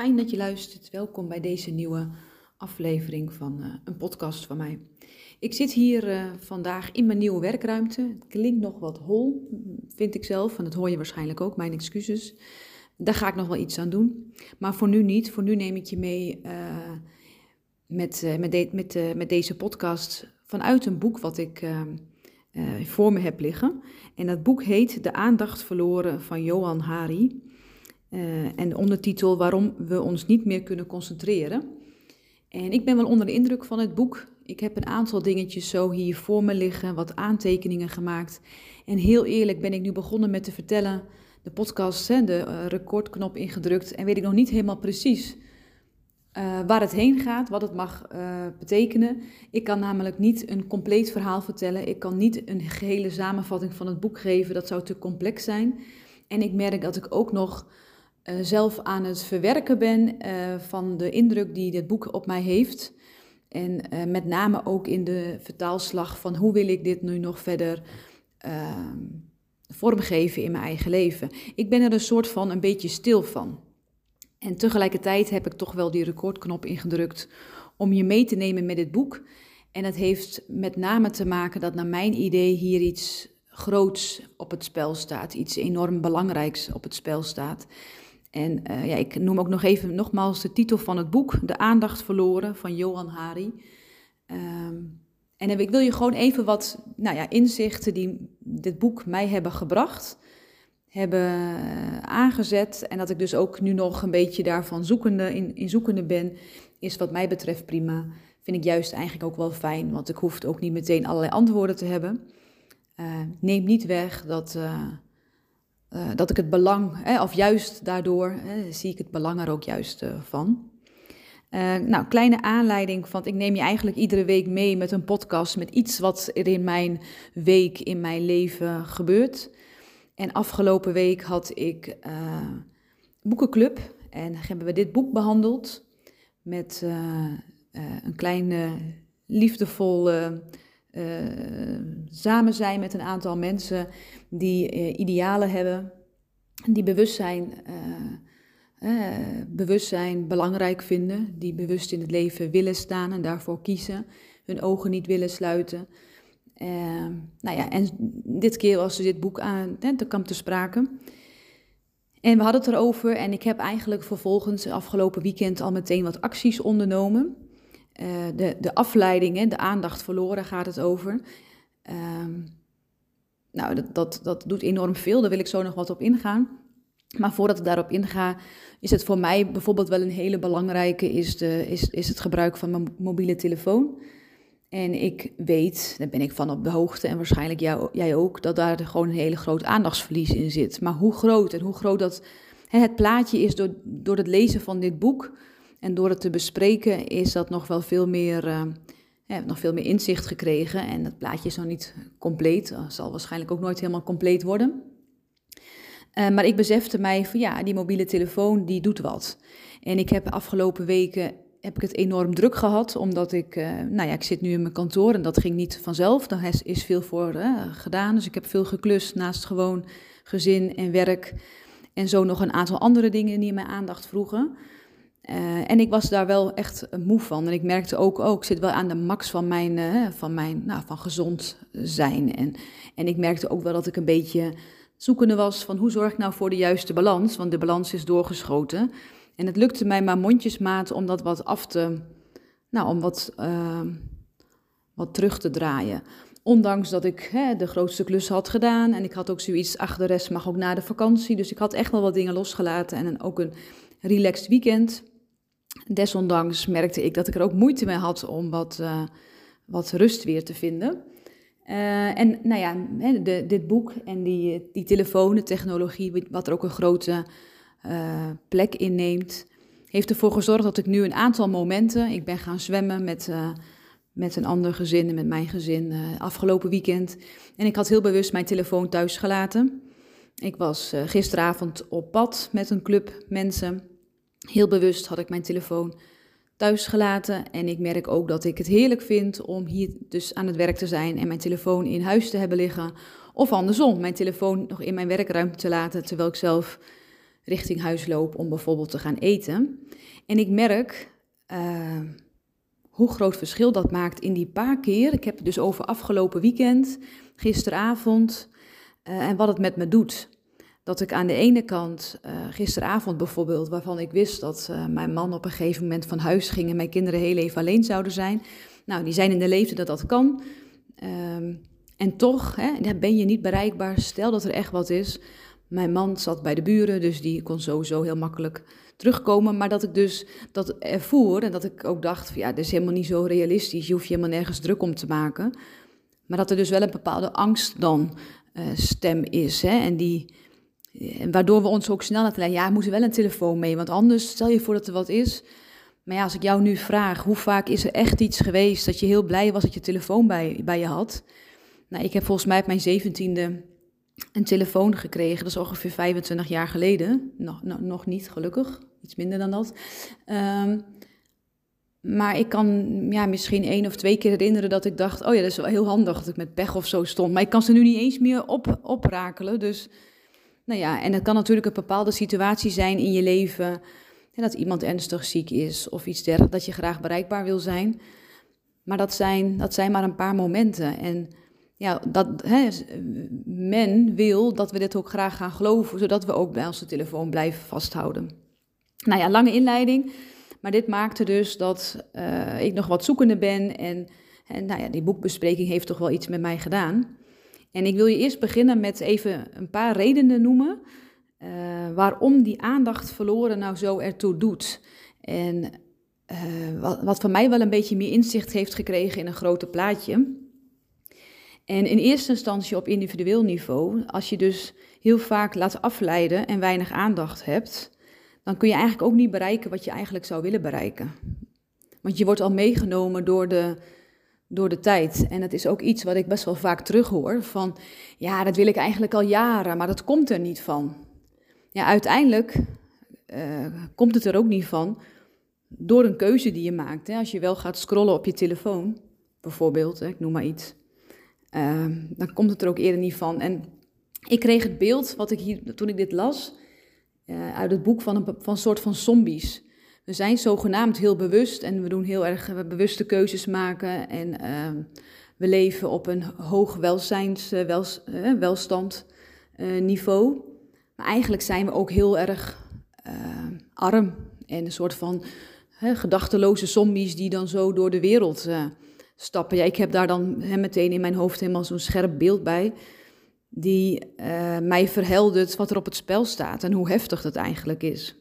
Fijn dat je luistert. Welkom bij deze nieuwe aflevering van uh, een podcast van mij. Ik zit hier uh, vandaag in mijn nieuwe werkruimte. Het klinkt nog wat hol, vind ik zelf. En dat hoor je waarschijnlijk ook, mijn excuses. Daar ga ik nog wel iets aan doen. Maar voor nu niet. Voor nu neem ik je mee uh, met, met, met, met deze podcast vanuit een boek wat ik voor me heb liggen. En dat boek heet De aandacht verloren van Johan Hari. Uh, en de ondertitel Waarom we ons niet meer kunnen concentreren. En ik ben wel onder de indruk van het boek. Ik heb een aantal dingetjes zo hier voor me liggen, wat aantekeningen gemaakt. En heel eerlijk ben ik nu begonnen met te vertellen, de podcast, hè, de uh, recordknop ingedrukt. En weet ik nog niet helemaal precies uh, waar het heen gaat, wat het mag betekenen. Ik kan namelijk niet een compleet verhaal vertellen. Ik kan niet een gehele samenvatting van het boek geven. Dat zou te complex zijn. En ik merk dat ik ook nog uh, zelf aan het verwerken ben uh, van de indruk die dit boek op mij heeft. En uh, met name ook in de vertaalslag van hoe wil ik dit nu nog verder ehm, vormgeven in mijn eigen leven. Ik ben er een soort van een beetje stil van. En tegelijkertijd heb ik toch wel die recordknop ingedrukt om je mee te nemen met dit boek. En dat heeft met name te maken dat naar mijn idee hier iets groots op het spel staat, iets enorm belangrijks op het spel staat. En uh, ja, ik noem ook nog even nogmaals de titel van het boek, De aandacht verloren van Johan Hari. Um, en ik wil je gewoon even wat nou ja, inzichten die dit boek mij hebben gebracht, hebben eh, aangezet. En dat ik dus ook nu nog een beetje daarvan zoekende, in, in zoekende ben, is wat mij betreft prima. Vind ik juist eigenlijk ook wel fijn, want ik hoef ook niet meteen allerlei antwoorden te hebben. Uh, neem niet weg dat... uh, dat ik het belang, of juist daardoor, zie ik het belang er ook juist uh, van. Uh, nou, kleine aanleiding, want ik neem je eigenlijk iedere week mee met een podcast, met iets wat er in mijn week, in mijn leven gebeurt. En afgelopen week had ik boekenclub en hebben we dit boek behandeld met een kleine liefdevolle uh, samen zijn met een aantal mensen die uh, idealen hebben, die bewustzijn, uh, bewustzijn belangrijk vinden, die bewust in het leven willen staan en daarvoor kiezen, hun ogen niet willen sluiten. nou ja, en dit keer was er dit boek aan, de kamp te sprake. En we hadden het erover en ik heb eigenlijk vervolgens afgelopen weekend al meteen wat acties ondernomen. Uh, de, de afleiding, de aandacht verloren gaat het over. Uh, nou, dat, dat, dat doet enorm veel, daar wil ik zo nog wat op ingaan. Maar voordat ik daarop inga, is het voor mij bijvoorbeeld wel een hele belangrijke, is, de, is, is het gebruik van mijn mobiele telefoon. En ik weet, daar ben ik van op de hoogte en waarschijnlijk jij ook, dat daar gewoon een hele groot aandachtsverlies in zit. Maar hoe groot en hoe groot dat het plaatje is door, door het lezen van dit boek, en door het te bespreken is dat nog wel veel meer, ja, nog veel meer inzicht gekregen. En het plaatje is nog niet compleet, uh, zal waarschijnlijk ook nooit helemaal compleet worden. Uh, maar ik besefte mij van ja, die mobiele telefoon die doet wat. En ik heb afgelopen weken heb ik het enorm druk gehad, omdat ik, nou ja, ik zit nu in mijn kantoor en dat ging niet vanzelf. Daar is veel voor gedaan, dus ik heb veel geklust naast gewoon gezin en werk. En zo nog een aantal andere dingen die mijn aandacht vroegen. Uh, en ik was daar wel echt moe van. En ik merkte ook, ook oh, ik zit wel aan de max van mijn, uh, van mijn nou, van gezond zijn. En, en ik merkte ook wel dat ik een beetje zoekende was van hoe zorg ik nou voor de juiste balans. Want de balans is doorgeschoten. En het lukte mij maar mondjesmaat om dat wat af te, nou, om wat, uh, wat terug te draaien. Ondanks dat ik hè, de grootste klus had gedaan. En ik had ook zoiets, ach de rest mag ook na de vakantie. Dus ik had echt wel wat dingen losgelaten. En ook een relaxed weekend. Desondanks merkte ik dat ik er ook moeite mee had om wat, uh, wat rust weer te vinden. Uh, en nou ja, de, dit boek en die, die telefoon, technologie, wat er ook een grote uh, plek inneemt, heeft ervoor gezorgd dat ik nu een aantal momenten, ik ben gaan zwemmen met, met een ander gezin en met mijn gezin afgelopen weekend. En ik had heel bewust mijn telefoon thuis gelaten. Ik was gisteravond op pad met een club mensen. Heel bewust had ik mijn telefoon thuis gelaten. En ik merk ook dat ik het heerlijk vind om hier dus aan het werk te zijn en mijn telefoon in huis te hebben liggen. Of andersom, mijn telefoon nog in mijn werkruimte te laten, terwijl ik zelf richting huis loop om bijvoorbeeld te gaan eten. En ik merk uh, hoe groot verschil dat maakt in die paar keer. Ik heb het dus over afgelopen weekend, gisteravond uh, en wat het met me doet. Dat ik aan de ene kant, uh, gisteravond bijvoorbeeld, waarvan ik wist dat uh, mijn man op een gegeven moment van huis ging en mijn kinderen heel even alleen zouden zijn. Nou, die zijn in de leeftijd dat dat kan. Um, en toch hè, ben je niet bereikbaar. Stel dat er echt wat is. Mijn man zat bij de buren, dus die kon sowieso heel makkelijk terugkomen. Maar dat ik dus dat ervoer en dat ik ook dacht: van, ja, dat is helemaal niet zo realistisch. Je hoeft je helemaal nergens druk om te maken. Maar dat er dus wel een bepaalde angst dan uh, stem is. Hè, en die, waardoor we ons ook snel laten leiden. Ja, we moeten wel een telefoon mee, want anders stel je voor dat er wat is. Maar ja, als ik jou nu vraag, hoe vaak is er echt iets geweest dat je heel blij was dat je telefoon bij, bij je had? Nou, ik heb volgens mij op mijn zeventiende een telefoon gekregen. Dat is ongeveer 25 jaar geleden. Nog, nog, niet, gelukkig. Iets minder dan dat. Um, maar ik kan ja, misschien één of twee keer herinneren dat ik dacht... oh ja, dat is wel heel handig dat ik met pech of zo stond. Maar ik kan ze nu niet eens meer op, oprakelen. Dus, nou ja, en het kan natuurlijk een bepaalde situatie zijn in je leven... dat iemand ernstig ziek is of iets dergelijks... dat je graag bereikbaar wil zijn. Maar dat zijn, dat zijn maar een paar momenten. En ja, dat hè, men wil dat we dit ook graag gaan geloven, zodat we ook bij onze telefoon blijven vasthouden. Nou ja, lange inleiding, maar dit maakte dus dat uh, ik nog wat zoekende ben en, en nou ja, die boekbespreking heeft toch wel iets met mij gedaan. En ik wil je eerst beginnen met even een paar redenen noemen uh, waarom die aandacht verloren nou zo ertoe doet. En uh, wat, wat voor mij wel een beetje meer inzicht heeft gekregen in een groter plaatje. En in eerste instantie op individueel niveau, als je dus heel vaak laat afleiden en weinig aandacht hebt, dan kun je eigenlijk ook niet bereiken wat je eigenlijk zou willen bereiken. Want je wordt al meegenomen door de, door de tijd. En dat is ook iets wat ik best wel vaak terughoor: van ja, dat wil ik eigenlijk al jaren, maar dat komt er niet van. Ja, uiteindelijk uh, komt het er ook niet van door een keuze die je maakt. Hè. Als je wel gaat scrollen op je telefoon, bijvoorbeeld, hè, ik noem maar iets uh, dan komt het er ook eerder niet van. En ik kreeg het beeld, wat ik hier, toen ik dit las, uh, uit het boek van een, van een soort van zombies. We zijn zogenaamd heel bewust en we doen heel erg bewuste keuzes maken. En uh, we leven op een hoog welzijns, uh, niveau. Maar eigenlijk zijn we ook heel erg arm en een soort van gedachteloze zombies die dan zo door de wereld stappen. Ja, ik heb daar dan meteen in mijn hoofd helemaal zo'n scherp beeld bij, die mij verheldert wat er op het spel staat en hoe heftig dat eigenlijk is.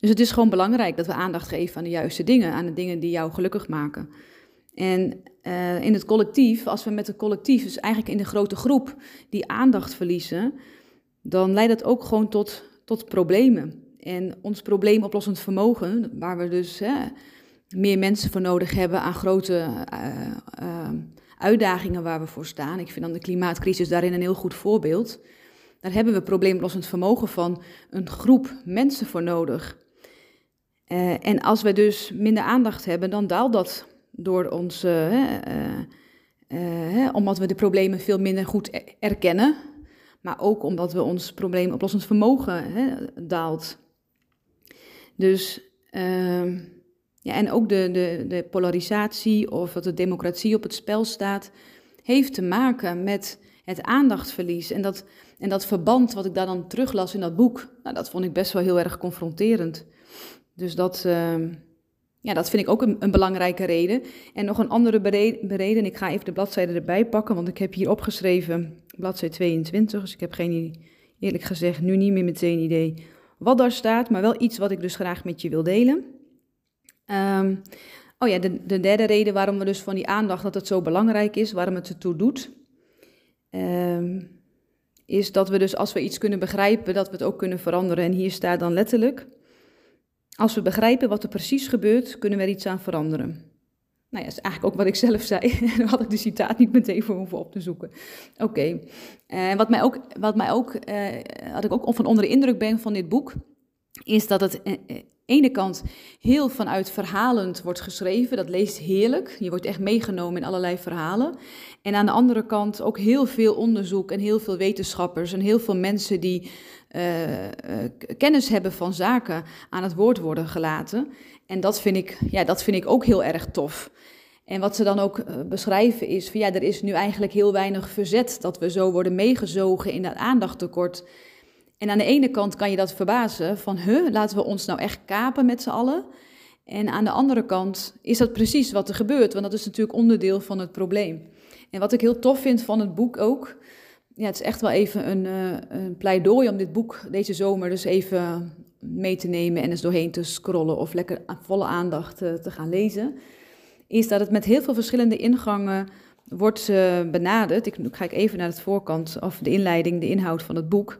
Dus het is gewoon belangrijk dat we aandacht geven aan de juiste dingen, aan de dingen die jou gelukkig maken. En uh, in het collectief, als we met het collectief, dus eigenlijk in de grote groep, die aandacht verliezen, dan leidt dat ook gewoon tot, tot problemen. En ons probleemoplossend vermogen, waar we dus hè, meer mensen voor nodig hebben aan grote uh, uh, uitdagingen waar we voor staan. Ik vind dan de klimaatcrisis daarin een heel goed voorbeeld. Daar hebben we probleemlossend vermogen van een groep mensen voor nodig. Uh, en als we dus minder aandacht hebben, dan daalt dat door ons, omdat we de problemen veel minder goed erkennen, maar ook omdat we ons probleemoplossend vermogen daalt. Dus ehm, ja, en ook de, de, de polarisatie of dat de democratie op het spel staat, heeft te maken met het aandachtverlies. En dat, en dat verband wat ik daar dan teruglas in dat boek, nou, dat vond ik best wel heel erg confronterend. Dus dat, uh, ja, dat vind ik ook een, een, belangrijke reden. En nog een andere reden, ik ga even de bladzijde erbij pakken, want ik heb hier opgeschreven bladzijde 22, dus ik heb geen, eerlijk gezegd, nu niet meer meteen idee wat daar staat, maar wel iets wat ik dus graag met je wil delen. Um, oh ja, de, de, derde reden waarom we dus van die aandacht, dat het zo belangrijk is, waarom het ertoe doet, um, is dat we dus als we iets kunnen begrijpen, dat we het ook kunnen veranderen. En hier staat dan letterlijk, als we begrijpen wat er precies gebeurt, kunnen we er iets aan veranderen. Nou ja, dat is eigenlijk ook wat ik zelf zei. Daar had ik de citaat niet meteen voor hoeven op te zoeken. Oké. Okay. Uh, wat mij ook, wat mij ook uh, had ik ook van onder de indruk ben van dit boek, is dat het ene kant heel vanuit verhalend wordt geschreven. Dat leest heerlijk. Je wordt echt meegenomen in allerlei verhalen. En aan de andere kant ook heel veel onderzoek en heel veel wetenschappers en heel veel mensen die uh, uh, kennis hebben van zaken aan het woord worden gelaten. En dat vind ik, ja, dat vind ik ook heel erg tof. En wat ze dan ook uh, beschrijven is van ja, er is nu eigenlijk heel weinig verzet dat we zo worden meegezogen in dat aandachttekort. En aan de ene kant kan je dat verbazen van, huh, laten we ons nou echt kapen met z'n allen. En aan de andere kant is dat precies wat er gebeurt, want dat is natuurlijk onderdeel van het probleem. En wat ik heel tof vind van het boek ook, ja, het is echt wel even een, uh, een pleidooi om dit boek deze zomer dus even mee te nemen en eens doorheen te scrollen of lekker volle aandacht uh, te gaan lezen, is dat het met heel veel verschillende ingangen wordt uh, benaderd. Ik, ga ik even naar het voorkant of de inleiding, de inhoud van het boek.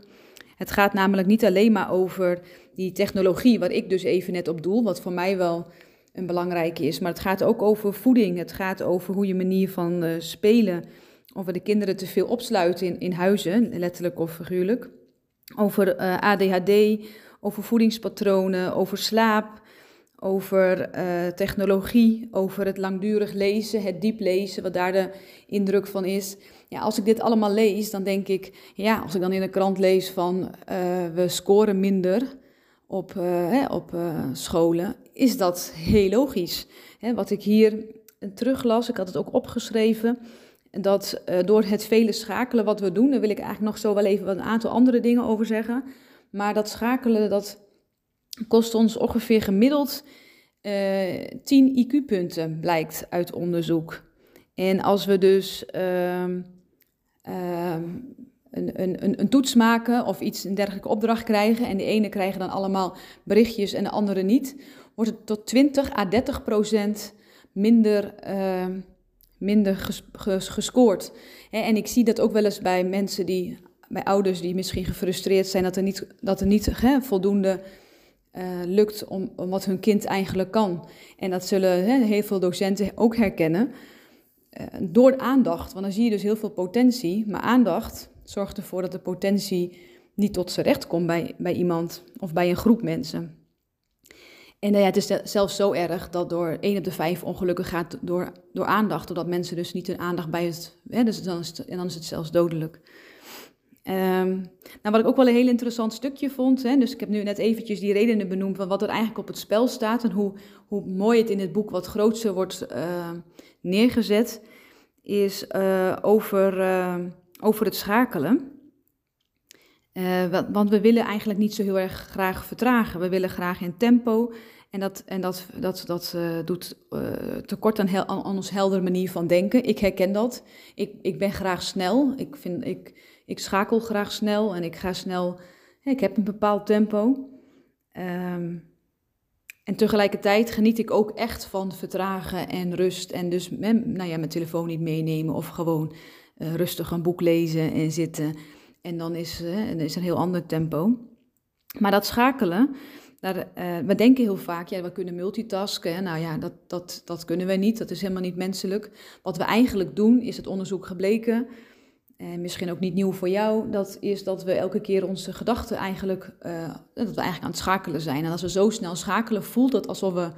Het gaat namelijk niet alleen maar over die technologie, waar ik dus even net op doel, wat voor mij wel een belangrijke is, maar het gaat ook over voeding. Het gaat over hoe je manier van uh, spelen, of we de kinderen te veel opsluiten in, in huizen, letterlijk of figuurlijk. Over uh, ADHD, over voedingspatronen, over slaap, over uh, technologie, over het langdurig lezen, het diep lezen, wat daar de indruk van is. Ja, als ik dit allemaal lees, dan denk ik, ja, als ik dan in de krant lees van uh, we scoren minder op, uh, hè, op scholen, is dat heel logisch. Hè, wat ik hier teruglas, ik had het ook opgeschreven, dat door het vele schakelen wat we doen, daar wil ik eigenlijk nog zo wel even een aantal andere dingen over zeggen. Maar dat schakelen, dat kost ons ongeveer gemiddeld uh, 10 IQ-punten, blijkt uit onderzoek. En als we dus uh, uh, een, een, een, toets maken of iets, een dergelijke opdracht krijgen, en de ene krijgen dan allemaal berichtjes en de andere niet, wordt het tot 20 à 30 procent minder, ehm, minder ges, ges, gescoord. En ik zie dat ook wel eens bij mensen die bij ouders die misschien gefrustreerd zijn dat er niet, dat er niet hè, voldoende uh, lukt om, om, wat hun kind eigenlijk kan. En dat zullen heel veel docenten ook herkennen. Uh, door aandacht, want dan zie je dus heel veel potentie, maar aandacht zorgt ervoor dat de potentie niet tot zijn recht komt bij, bij iemand of bij een groep mensen. En uh, ja, het is zelfs zo erg dat door 1 op de 5 ongelukken gaat door, door aandacht, doordat mensen dus niet hun aandacht bij het. Hè, dus dan is het, en dan is het zelfs dodelijk. Um, nou, wat ik ook wel een heel interessant stukje vond, hè, dus ik heb nu net eventjes die redenen benoemd van wat er eigenlijk op het spel staat en hoe, hoe mooi het in het boek wat grootser wordt uh, neergezet, is uh, over, uh, over het schakelen. want we willen eigenlijk niet zo heel erg graag vertragen. We willen graag in tempo. En dat, en dat, dat, dat doet tekort aan, hel, aan ons heldere manier van denken. Ik herken dat. Ik, ik ben graag snel. Ik vind, ik, ik schakel graag snel en ik ga snel. Ik heb een bepaald tempo. Um, en tegelijkertijd geniet ik ook echt van vertragen en rust. En dus nou ja, mijn telefoon niet meenemen of gewoon uh, rustig een boek lezen en zitten. En dan is, uh, is een heel ander tempo. Maar dat schakelen, daar, uh, we denken heel vaak, ja, we kunnen multitasken. Nou ja, dat, dat, dat kunnen we niet, dat is helemaal niet menselijk. Wat we eigenlijk doen, is het onderzoek gebleken, en misschien ook niet nieuw voor jou, dat is dat we elke keer onze gedachten eigenlijk, uh, dat we eigenlijk aan het schakelen zijn. En als we zo snel schakelen, voelt het alsof we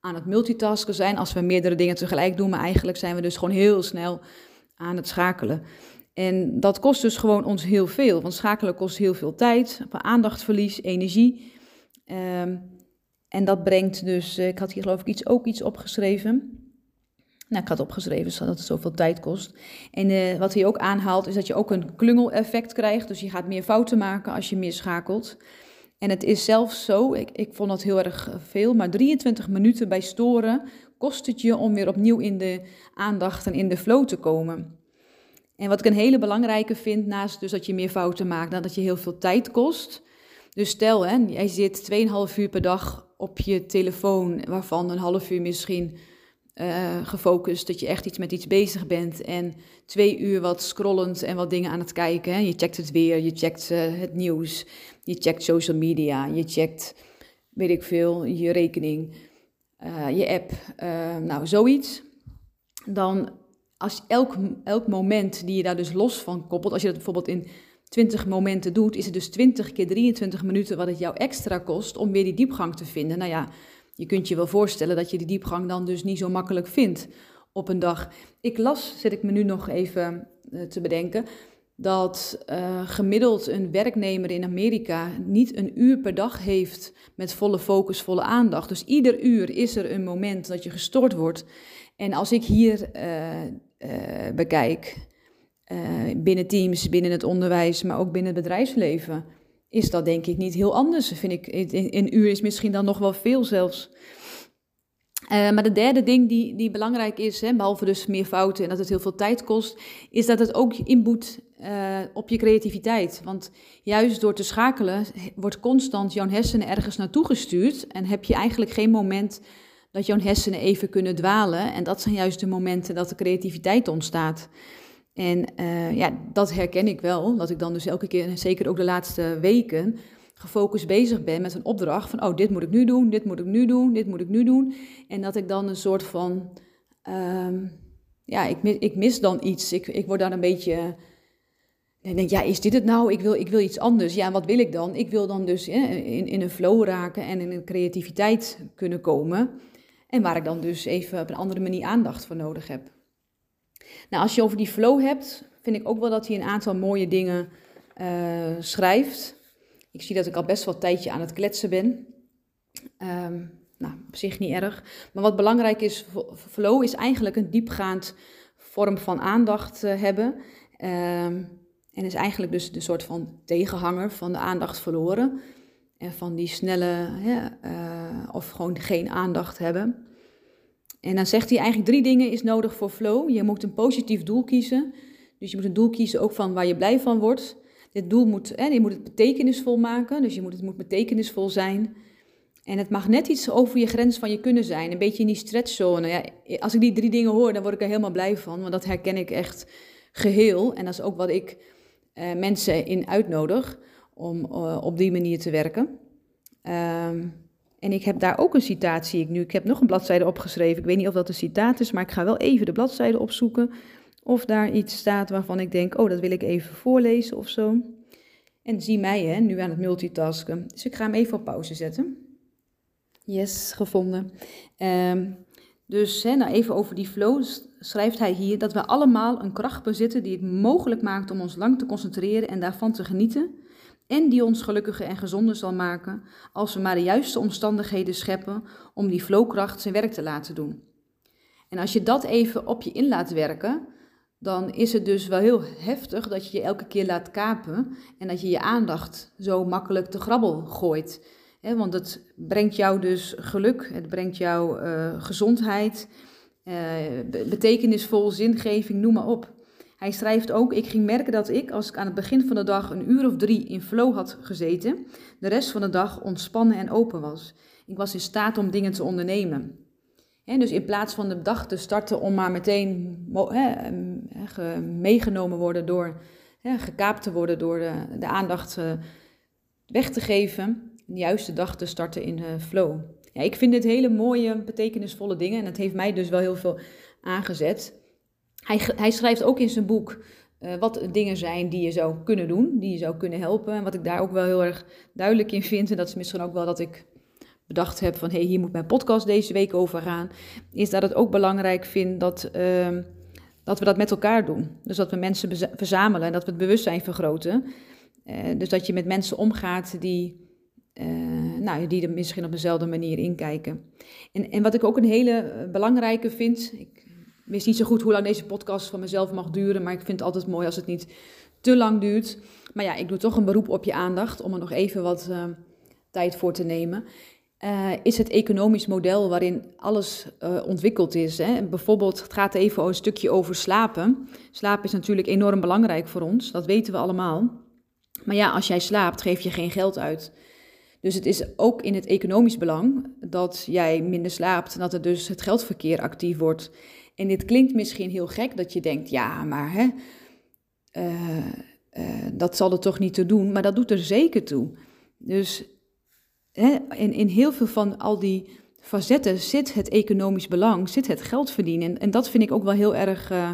aan het multitasken zijn, als we meerdere dingen tegelijk doen, maar eigenlijk zijn we dus gewoon heel snel aan het schakelen. En dat kost dus gewoon ons heel veel, want schakelen kost heel veel tijd, aandachtverlies, energie. Um, en dat brengt dus, ik had hier geloof ik iets, ook iets opgeschreven. Nou, ik had opgeschreven zodat het zoveel tijd kost. En uh, wat hij ook aanhaalt is dat je ook een klungeleffect krijgt. Dus je gaat meer fouten maken als je meer schakelt. En het is zelfs zo, ik, ik vond dat heel erg veel, maar 23 minuten bij storen kost het je om weer opnieuw in de aandacht en in de flow te komen. En wat ik een hele belangrijke vind, naast dus dat je meer fouten maakt, dan dat je heel veel tijd kost. Dus stel, hè, jij zit 2,5 uur per dag op je telefoon, waarvan een half uur misschien uh, gefocust, dat je echt iets met iets bezig bent. En twee uur wat scrollend en wat dingen aan het kijken. Hè. Je checkt het weer, je checkt uh, het nieuws, je checkt social media, je checkt, weet ik veel, je rekening, uh, je app, nou zoiets. Dan als elk, elk moment die je daar dus los van koppelt, als je dat bijvoorbeeld in 20 momenten doet, is het dus 20 keer 23 minuten wat het jou extra kost om weer die diepgang te vinden. Nou ja, je kunt je wel voorstellen dat je die diepgang dan dus niet zo makkelijk vindt op een dag. Ik las, zit ik me nu nog even eh, te bedenken, dat uh, gemiddeld een werknemer in Amerika niet een uur per dag heeft met volle focus, volle aandacht. Dus ieder uur is er een moment dat je gestoord wordt. En als ik hier uh, bekijk, binnen teams, binnen het onderwijs, maar ook binnen het bedrijfsleven, is dat denk ik niet heel anders. Vind ik, een uur is misschien dan nog wel veel zelfs. Uh, maar de derde ding die, die belangrijk is, hè, behalve dus meer fouten en dat het heel veel tijd kost, is dat het ook inboet uh, op je creativiteit. Want juist door te schakelen wordt constant jouw hersenen ergens naartoe gestuurd en heb je eigenlijk geen moment dat jouw hersenen even kunnen dwalen. En dat zijn juist de momenten dat de creativiteit ontstaat. En uh, ja, dat herken ik wel, dat ik dan dus elke keer, zeker ook de laatste weken, gefocust bezig ben met een opdracht van, oh, dit moet ik nu doen, dit moet ik nu doen, dit moet ik nu doen. En dat ik dan een soort van, um, ja, ik mis, ik mis dan iets. Ik, ik word dan een beetje, ik denk, ja, is dit het nou? Ik wil, ik wil iets anders. Ja, wat wil ik dan? Ik wil dan dus in, in een flow raken en in een creativiteit kunnen komen. En waar ik dan dus even op een andere manier aandacht voor nodig heb. Nou, als je over die flow hebt, vind ik ook wel dat hij een aantal mooie dingen uh, schrijft. Ik zie dat ik al best wel een tijdje aan het kletsen ben. Um, nou, op zich niet erg. Maar wat belangrijk is, flow is eigenlijk een diepgaand vorm van aandacht uh, hebben. Um, en is eigenlijk dus de soort van tegenhanger van de aandacht verloren. En van die snelle, uh, of gewoon geen aandacht hebben. En dan zegt hij eigenlijk drie dingen is nodig voor flow. Je moet een positief doel kiezen. Dus je moet een doel kiezen ook van waar je blij van wordt. Dit doel moet, hè, je moet het betekenisvol maken, dus je moet, het moet betekenisvol zijn. En het mag net iets over je grens van je kunnen zijn, een beetje in die stretchzone. Ja, als ik die drie dingen hoor, dan word ik er helemaal blij van, want dat herken ik echt geheel. En dat is ook wat ik uh, mensen in uitnodig, om uh, op die manier te werken. Um, en ik heb daar ook een citaat, zie ik nu. Ik heb nog een bladzijde opgeschreven. Ik weet niet of dat een citaat is, maar ik ga wel even de bladzijde opzoeken. Of daar iets staat waarvan ik denk, oh, dat wil ik even voorlezen of zo. En zie mij, hè, nu aan het multitasken. Dus ik ga hem even op pauze zetten. Yes, gevonden. Um, dus hè, nou even over die flow schrijft hij hier dat we allemaal een kracht bezitten die het mogelijk maakt om ons lang te concentreren en daarvan te genieten. En die ons gelukkiger en gezonder zal maken als we maar de juiste omstandigheden scheppen om die flowkracht zijn werk te laten doen. En als je dat even op je in laat werken, dan is het dus wel heel heftig dat je je elke keer laat kapen en dat je je aandacht zo makkelijk te grabbel gooit. want het brengt jou dus geluk, het brengt jou uh, gezondheid, uh, betekenisvol, zingeving, noem maar op. Hij schrijft ook: Ik ging merken dat ik, als ik aan het begin van de dag een uur of drie in flow had gezeten, de rest van de dag ontspannen en open was. Ik was in staat om dingen te ondernemen. En dus in plaats van de dag te starten om maar meteen he, meegenomen worden door, he, gekaapt te worden door de, de aandacht uh, weg te geven, de juiste dag te starten in uh, flow. Ja, ik vind dit hele mooie, betekenisvolle dingen en het heeft mij dus wel heel veel aangezet. Hij, hij schrijft ook in zijn boek uh, wat dingen zijn die je zou kunnen doen, die je zou kunnen helpen. En wat ik daar ook wel heel erg duidelijk in vind, en dat is misschien ook wel dat ik bedacht heb van hé, hey, hier moet mijn podcast deze week over gaan, is dat het ook belangrijk vind dat, uh, dat we dat met elkaar doen. Dus dat we mensen verzamelen en dat we het bewustzijn vergroten. Uh, dus dat je met mensen omgaat die, uh, nou, die er misschien op dezelfde manier inkijken. En, en wat ik ook een hele belangrijke vind, ik wist niet zo goed hoe lang deze podcast van mezelf mag duren, maar ik vind het altijd mooi als het niet te lang duurt. Maar ja, ik doe toch een beroep op je aandacht om er nog even wat uh, tijd voor te nemen. Uh, is het economisch model waarin alles uh, ontwikkeld is. Hè? Bijvoorbeeld, het gaat even een stukje over slapen. Slapen is natuurlijk enorm belangrijk voor ons, dat weten we allemaal. Maar ja, als jij slaapt, geef je geen geld uit. Dus het is ook in het economisch belang dat jij minder slaapt dat er dus het geldverkeer actief wordt. En dit klinkt misschien heel gek dat je denkt, ja, maar hè, uh, uh, dat zal er toch niet toe doen, maar dat doet er zeker toe. Dus hè, in, in heel veel van al die facetten zit het economisch belang, zit het geld verdienen. En, dat vind ik ook wel heel erg uh,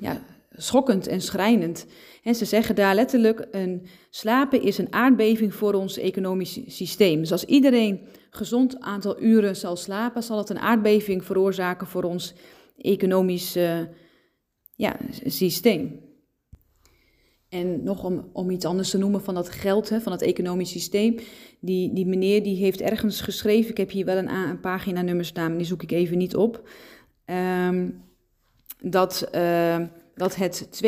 ja, schokkend en schrijnend. En ze zeggen daar letterlijk: een, slapen is een aardbeving voor ons economisch systeem. Dus als iedereen gezond aantal uren zal slapen, zal het een aardbeving veroorzaken voor ons economisch ja, systeem. En nog om, om iets anders te noemen van dat geld, hè, van het economisch systeem. Die, die meneer die heeft ergens geschreven, ik heb hier wel een, een pagina-nummer staan, maar die zoek ik even niet op. Um, dat, uh, dat het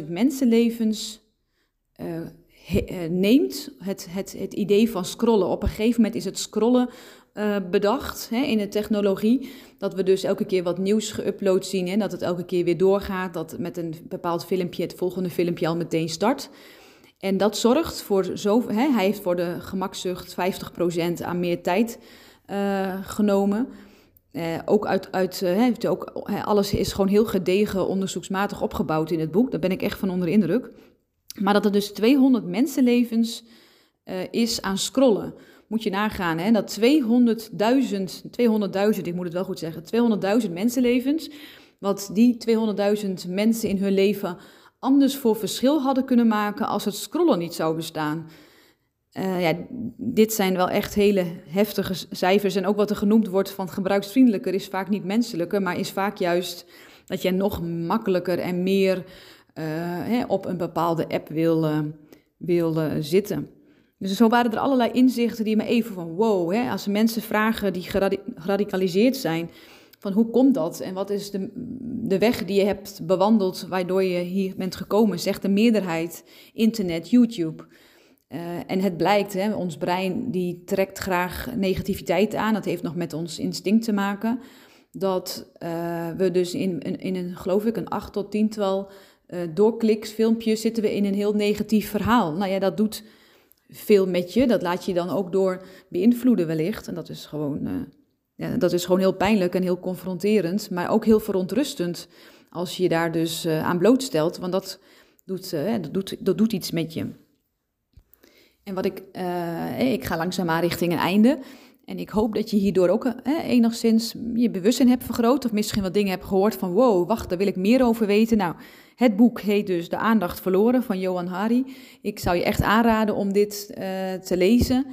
200.000 mensenlevens uh, he, uh, neemt, het, het, het idee van scrollen. Op een gegeven moment is het scrollen uh, bedacht hè, in de technologie. Dat we dus elke keer wat nieuws geüpload zien. en dat het elke keer weer doorgaat. Dat met een bepaald filmpje het volgende filmpje al meteen start. En dat zorgt voor zo. Hè, hij heeft voor de gemakzucht 50% aan meer tijd uh, genomen. Ook uit, uit heeft ook, alles is gewoon heel gedegen onderzoeksmatig opgebouwd in het boek. Daar ben ik echt van onder indruk. Maar dat er dus 200 mensenlevens is aan scrollen moet je nagaan hè, dat 200.000, 200.000, ik moet het wel goed zeggen, 200.000 mensenlevens, wat die 200.000 mensen in hun leven anders voor verschil hadden kunnen maken als het scrollen niet zou bestaan. Uh, ja, dit zijn wel echt hele heftige cijfers. En ook wat er genoemd wordt van gebruiksvriendelijker is vaak niet menselijker, maar is vaak juist dat je nog makkelijker en meer hè, op een bepaalde app wil, wil zitten. Dus zo waren er allerlei inzichten die me even van wow, hè, als mensen vragen die geradicaliseerd zijn, van hoe komt dat en wat is de, de weg die je hebt bewandeld waardoor je hier bent gekomen, zegt de meerderheid internet, YouTube. Uh, en het blijkt, hè, ons brein die trekt graag negativiteit aan, dat heeft nog met ons instinct te maken, dat uh, we dus in, in, in, een, geloof ik, een acht tot tiental uh, doorkliks, filmpjes, zitten we in een heel negatief verhaal. Nou ja, dat doet veel met je. Dat laat je dan ook door beïnvloeden wellicht. En dat is gewoon, uh, ja, dat is gewoon heel pijnlijk en heel confronterend, maar ook heel verontrustend als je daar dus uh, aan blootstelt, want dat doet, dat, doet, dat doet iets met je. En wat ik, ik ga langzaamaan richting een einde. En ik hoop dat je hierdoor ook enigszins je bewustzijn hebt vergroot. Of misschien wat dingen hebt gehoord van wow, wacht, daar wil ik meer over weten. Nou, het boek heet dus De aandacht verloren van Johan Hari. Ik zou je echt aanraden om dit uh, te lezen.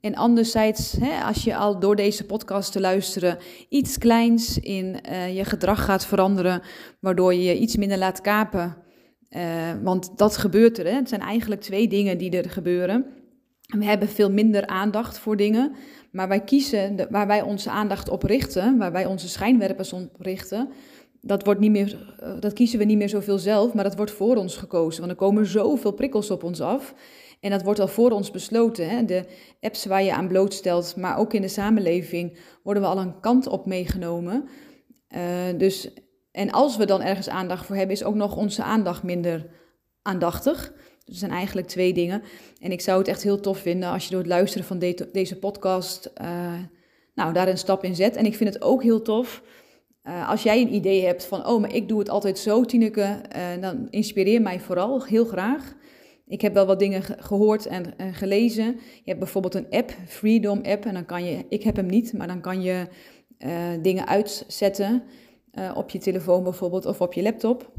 En anderzijds, hè, als je al door deze podcast te luisteren iets kleins in uh, je gedrag gaat veranderen, waardoor je je iets minder laat kapen. Uh, want dat gebeurt er. Hè. Het zijn eigenlijk twee dingen die er gebeuren. We hebben veel minder aandacht voor dingen, maar wij kiezen waar wij onze aandacht op richten, waar wij onze schijnwerpers op richten, dat, wordt niet meer, eh, dat kiezen we niet meer zoveel zelf, maar dat wordt voor ons gekozen. Want er komen zoveel prikkels op ons af. En dat wordt al voor ons besloten. Hè? De apps waar je aan blootstelt, maar ook in de samenleving, worden we al een kant op meegenomen. Uh, dus, en als we dan ergens aandacht voor hebben, is ook nog onze aandacht minder aandachtig. Dus zijn eigenlijk twee dingen. En ik zou het echt heel tof vinden als je door het luisteren van de deze podcast uh, nou, daar een stap in zet. En ik vind het ook heel tof uh, als jij een idee hebt van, oh, maar ik doe het altijd zo, Tineke, uh, dan inspireer mij vooral heel graag. Ik heb wel wat dingen gehoord en, en, gelezen. Je hebt bijvoorbeeld een app, Freedom app, en dan kan je, ik heb hem niet, maar dan kan je uh, dingen uitzetten op je telefoon bijvoorbeeld of op je laptop.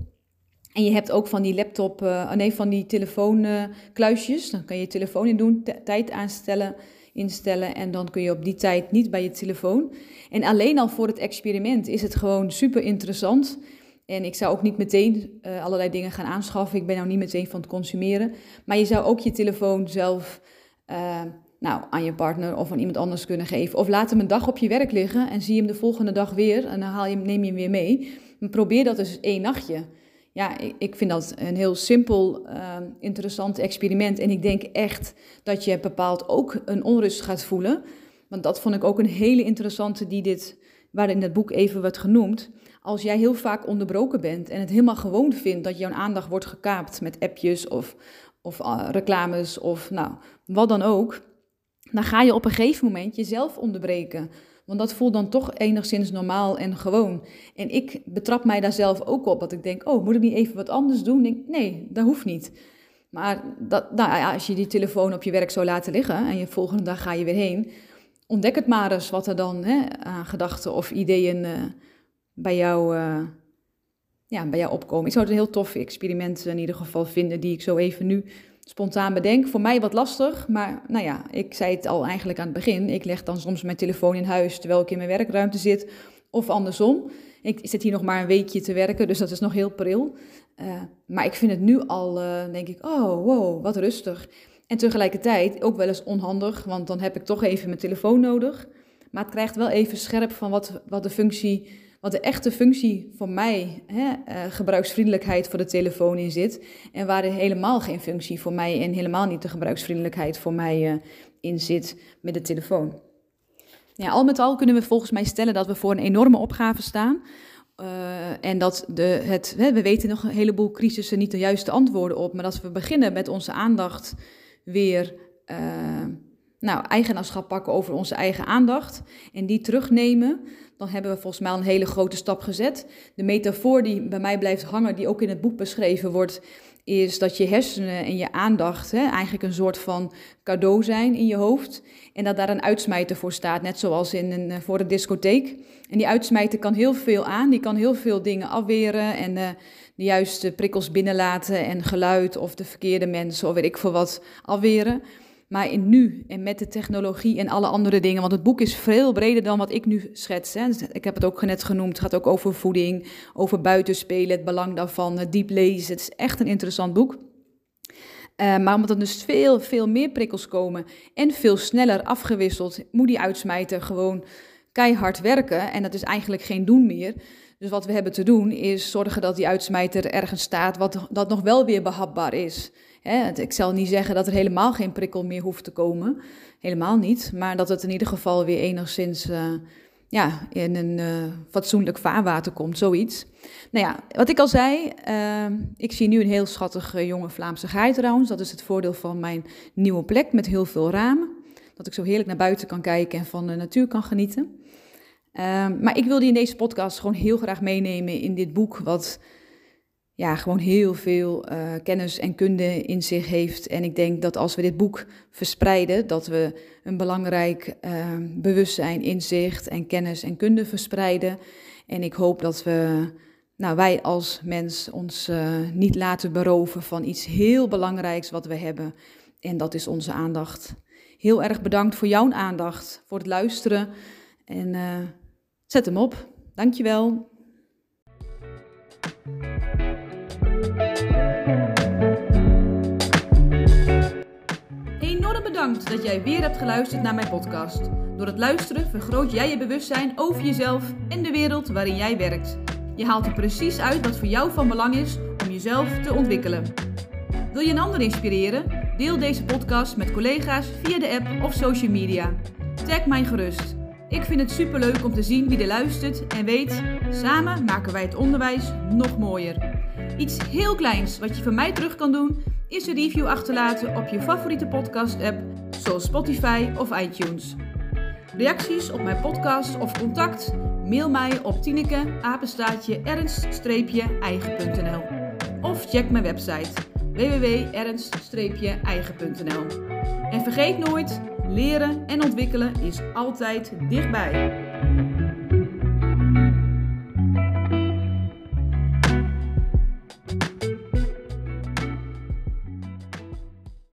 En je hebt ook van die laptop, oh nee, van die telefoonkluisjes. dan kan je je telefoon in doen, tijd aanstellen instellen en dan kun je op die tijd niet bij je telefoon. En alleen al voor het experiment is het gewoon super interessant. En ik zou ook niet meteen uh, allerlei dingen gaan aanschaffen. Ik ben nou niet meteen van het consumeren. Maar je zou ook je telefoon zelf uh, nou, aan je partner of aan iemand anders kunnen geven. Of laat hem een dag op je werk liggen en zie hem de volgende dag weer. En dan haal je, neem je hem weer mee. Probeer dat dus één nachtje ja, ik vind dat een heel simpel, uh, interessant experiment. En ik denk echt dat je bepaald ook een onrust gaat voelen. Want dat vond ik ook een hele interessante die dit, waar in het boek even wordt genoemd. Als jij heel vaak onderbroken bent en het helemaal gewoon vindt dat jouw aandacht wordt gekaapt met appjes of, of uh, reclames of nou, wat dan ook. Dan ga je op een gegeven moment jezelf onderbreken. Want dat voelt dan toch enigszins normaal en gewoon. En ik betrap mij daar zelf ook op. Dat ik denk, oh, moet ik niet even wat anders doen? Nee, dat hoeft niet. Maar dat, nou ja, als je die telefoon op je werk zou laten liggen en je volgende dag ga je weer heen, ontdek het maar eens wat er dan hè, aan gedachten of ideeën uh, bij jou uh, ja, bij jou opkomen. Ik zou het een heel tof experiment in ieder geval vinden, die ik zo even nu spontaan bedenk. Voor mij wat lastig, maar nou ja, ik zei het al eigenlijk aan het begin. Ik leg dan soms mijn telefoon in huis terwijl ik in mijn werkruimte zit, of andersom. Ik zit hier nog maar een weekje te werken, dus dat is nog heel pril. Uh, maar ik vind het nu al, uh, denk ik, oh wow, wat rustig. En tegelijkertijd ook wel eens onhandig, want dan heb ik toch even mijn telefoon nodig. Maar het krijgt wel even scherp van wat, wat de functie, wat de echte functie voor mij, hè, uh, gebruiksvriendelijkheid voor de telefoon in zit. En waar er helemaal geen functie voor mij en helemaal niet de gebruiksvriendelijkheid voor mij uh, in zit met de telefoon. Al met al kunnen we volgens mij stellen dat we voor een enorme opgave staan. Uh, en dat de, het, we weten nog een heleboel crisissen niet de juiste antwoorden op. Maar als we beginnen met onze aandacht weer nou, eigenaarschap pakken over onze eigen aandacht en die terugnemen, dan hebben we volgens mij een hele grote stap gezet. De metafoor die bij mij blijft hangen, die ook in het boek beschreven wordt, is dat je hersenen en je aandacht hè, eigenlijk een soort van cadeau zijn in je hoofd. En dat daar een uitsmijter voor staat, net zoals in een, eh, voor een discotheek. En die uitsmijter kan heel veel aan, die kan heel veel dingen afweren en uh, de juiste prikkels binnenlaten en geluid of de verkeerde mensen of weet ik veel wat afweren. Maar in nu en met de technologie en alle andere dingen, want het boek is veel breder dan wat ik nu schets. Hè. Ik heb het ook net genoemd, het gaat ook over voeding, over buitenspelen, het belang daarvan, diep lezen. Het is echt een interessant boek. Uh, maar omdat er dus veel, veel meer prikkels komen en veel sneller afgewisseld, moet die uitsmijter gewoon keihard werken. En dat is eigenlijk geen doen meer. Dus wat we hebben te doen is zorgen dat die uitsmijter ergens staat wat dat nog wel weer behapbaar is. Ik zal niet zeggen dat er helemaal geen prikkel meer hoeft te komen. Helemaal niet. Maar dat het in ieder geval weer enigszins uh, ja, in een uh, fatsoenlijk vaarwater komt, zoiets. Nou ja, wat ik al zei, uh, ik zie nu een heel schattige jonge Vlaamse gaai trouwens. Dat is het voordeel van mijn nieuwe plek met heel veel ramen. Dat ik zo heerlijk naar buiten kan kijken en van de natuur kan genieten. Maar ik wilde in deze podcast gewoon heel graag meenemen in dit boek, wat ja, gewoon heel veel uh, kennis en kunde in zich heeft. En ik denk dat als we dit boek verspreiden, dat we een belangrijk uh, bewustzijn, inzicht en kennis en kunde verspreiden. En ik hoop dat we, nou, wij als mens ons uh, niet laten beroven van iets heel belangrijks wat we hebben. En dat is onze aandacht. Heel erg bedankt voor jouw aandacht, voor het luisteren. En uh, zet hem op. Dankjewel. Bedankt dat jij weer hebt geluisterd naar mijn podcast. Door het luisteren vergroot jij je bewustzijn over jezelf en de wereld waarin jij werkt. Je haalt er precies uit wat voor jou van belang is om jezelf te ontwikkelen. Wil je een ander inspireren? Deel deze podcast met collega's via de app of social media. Tag mij gerust. Ik vind het superleuk om te zien wie er luistert en weet, samen maken wij het onderwijs nog mooier. Iets heel kleins wat je van mij terug kan doen, is een review achterlaten op je favoriete podcast-app, zoals Spotify of iTunes. Reacties op mijn podcast of contact? Mail mij op tineke ernst-eigen.nl of check mijn website www.ernst-eigen.nl. En vergeet nooit, leren en ontwikkelen is altijd dichtbij.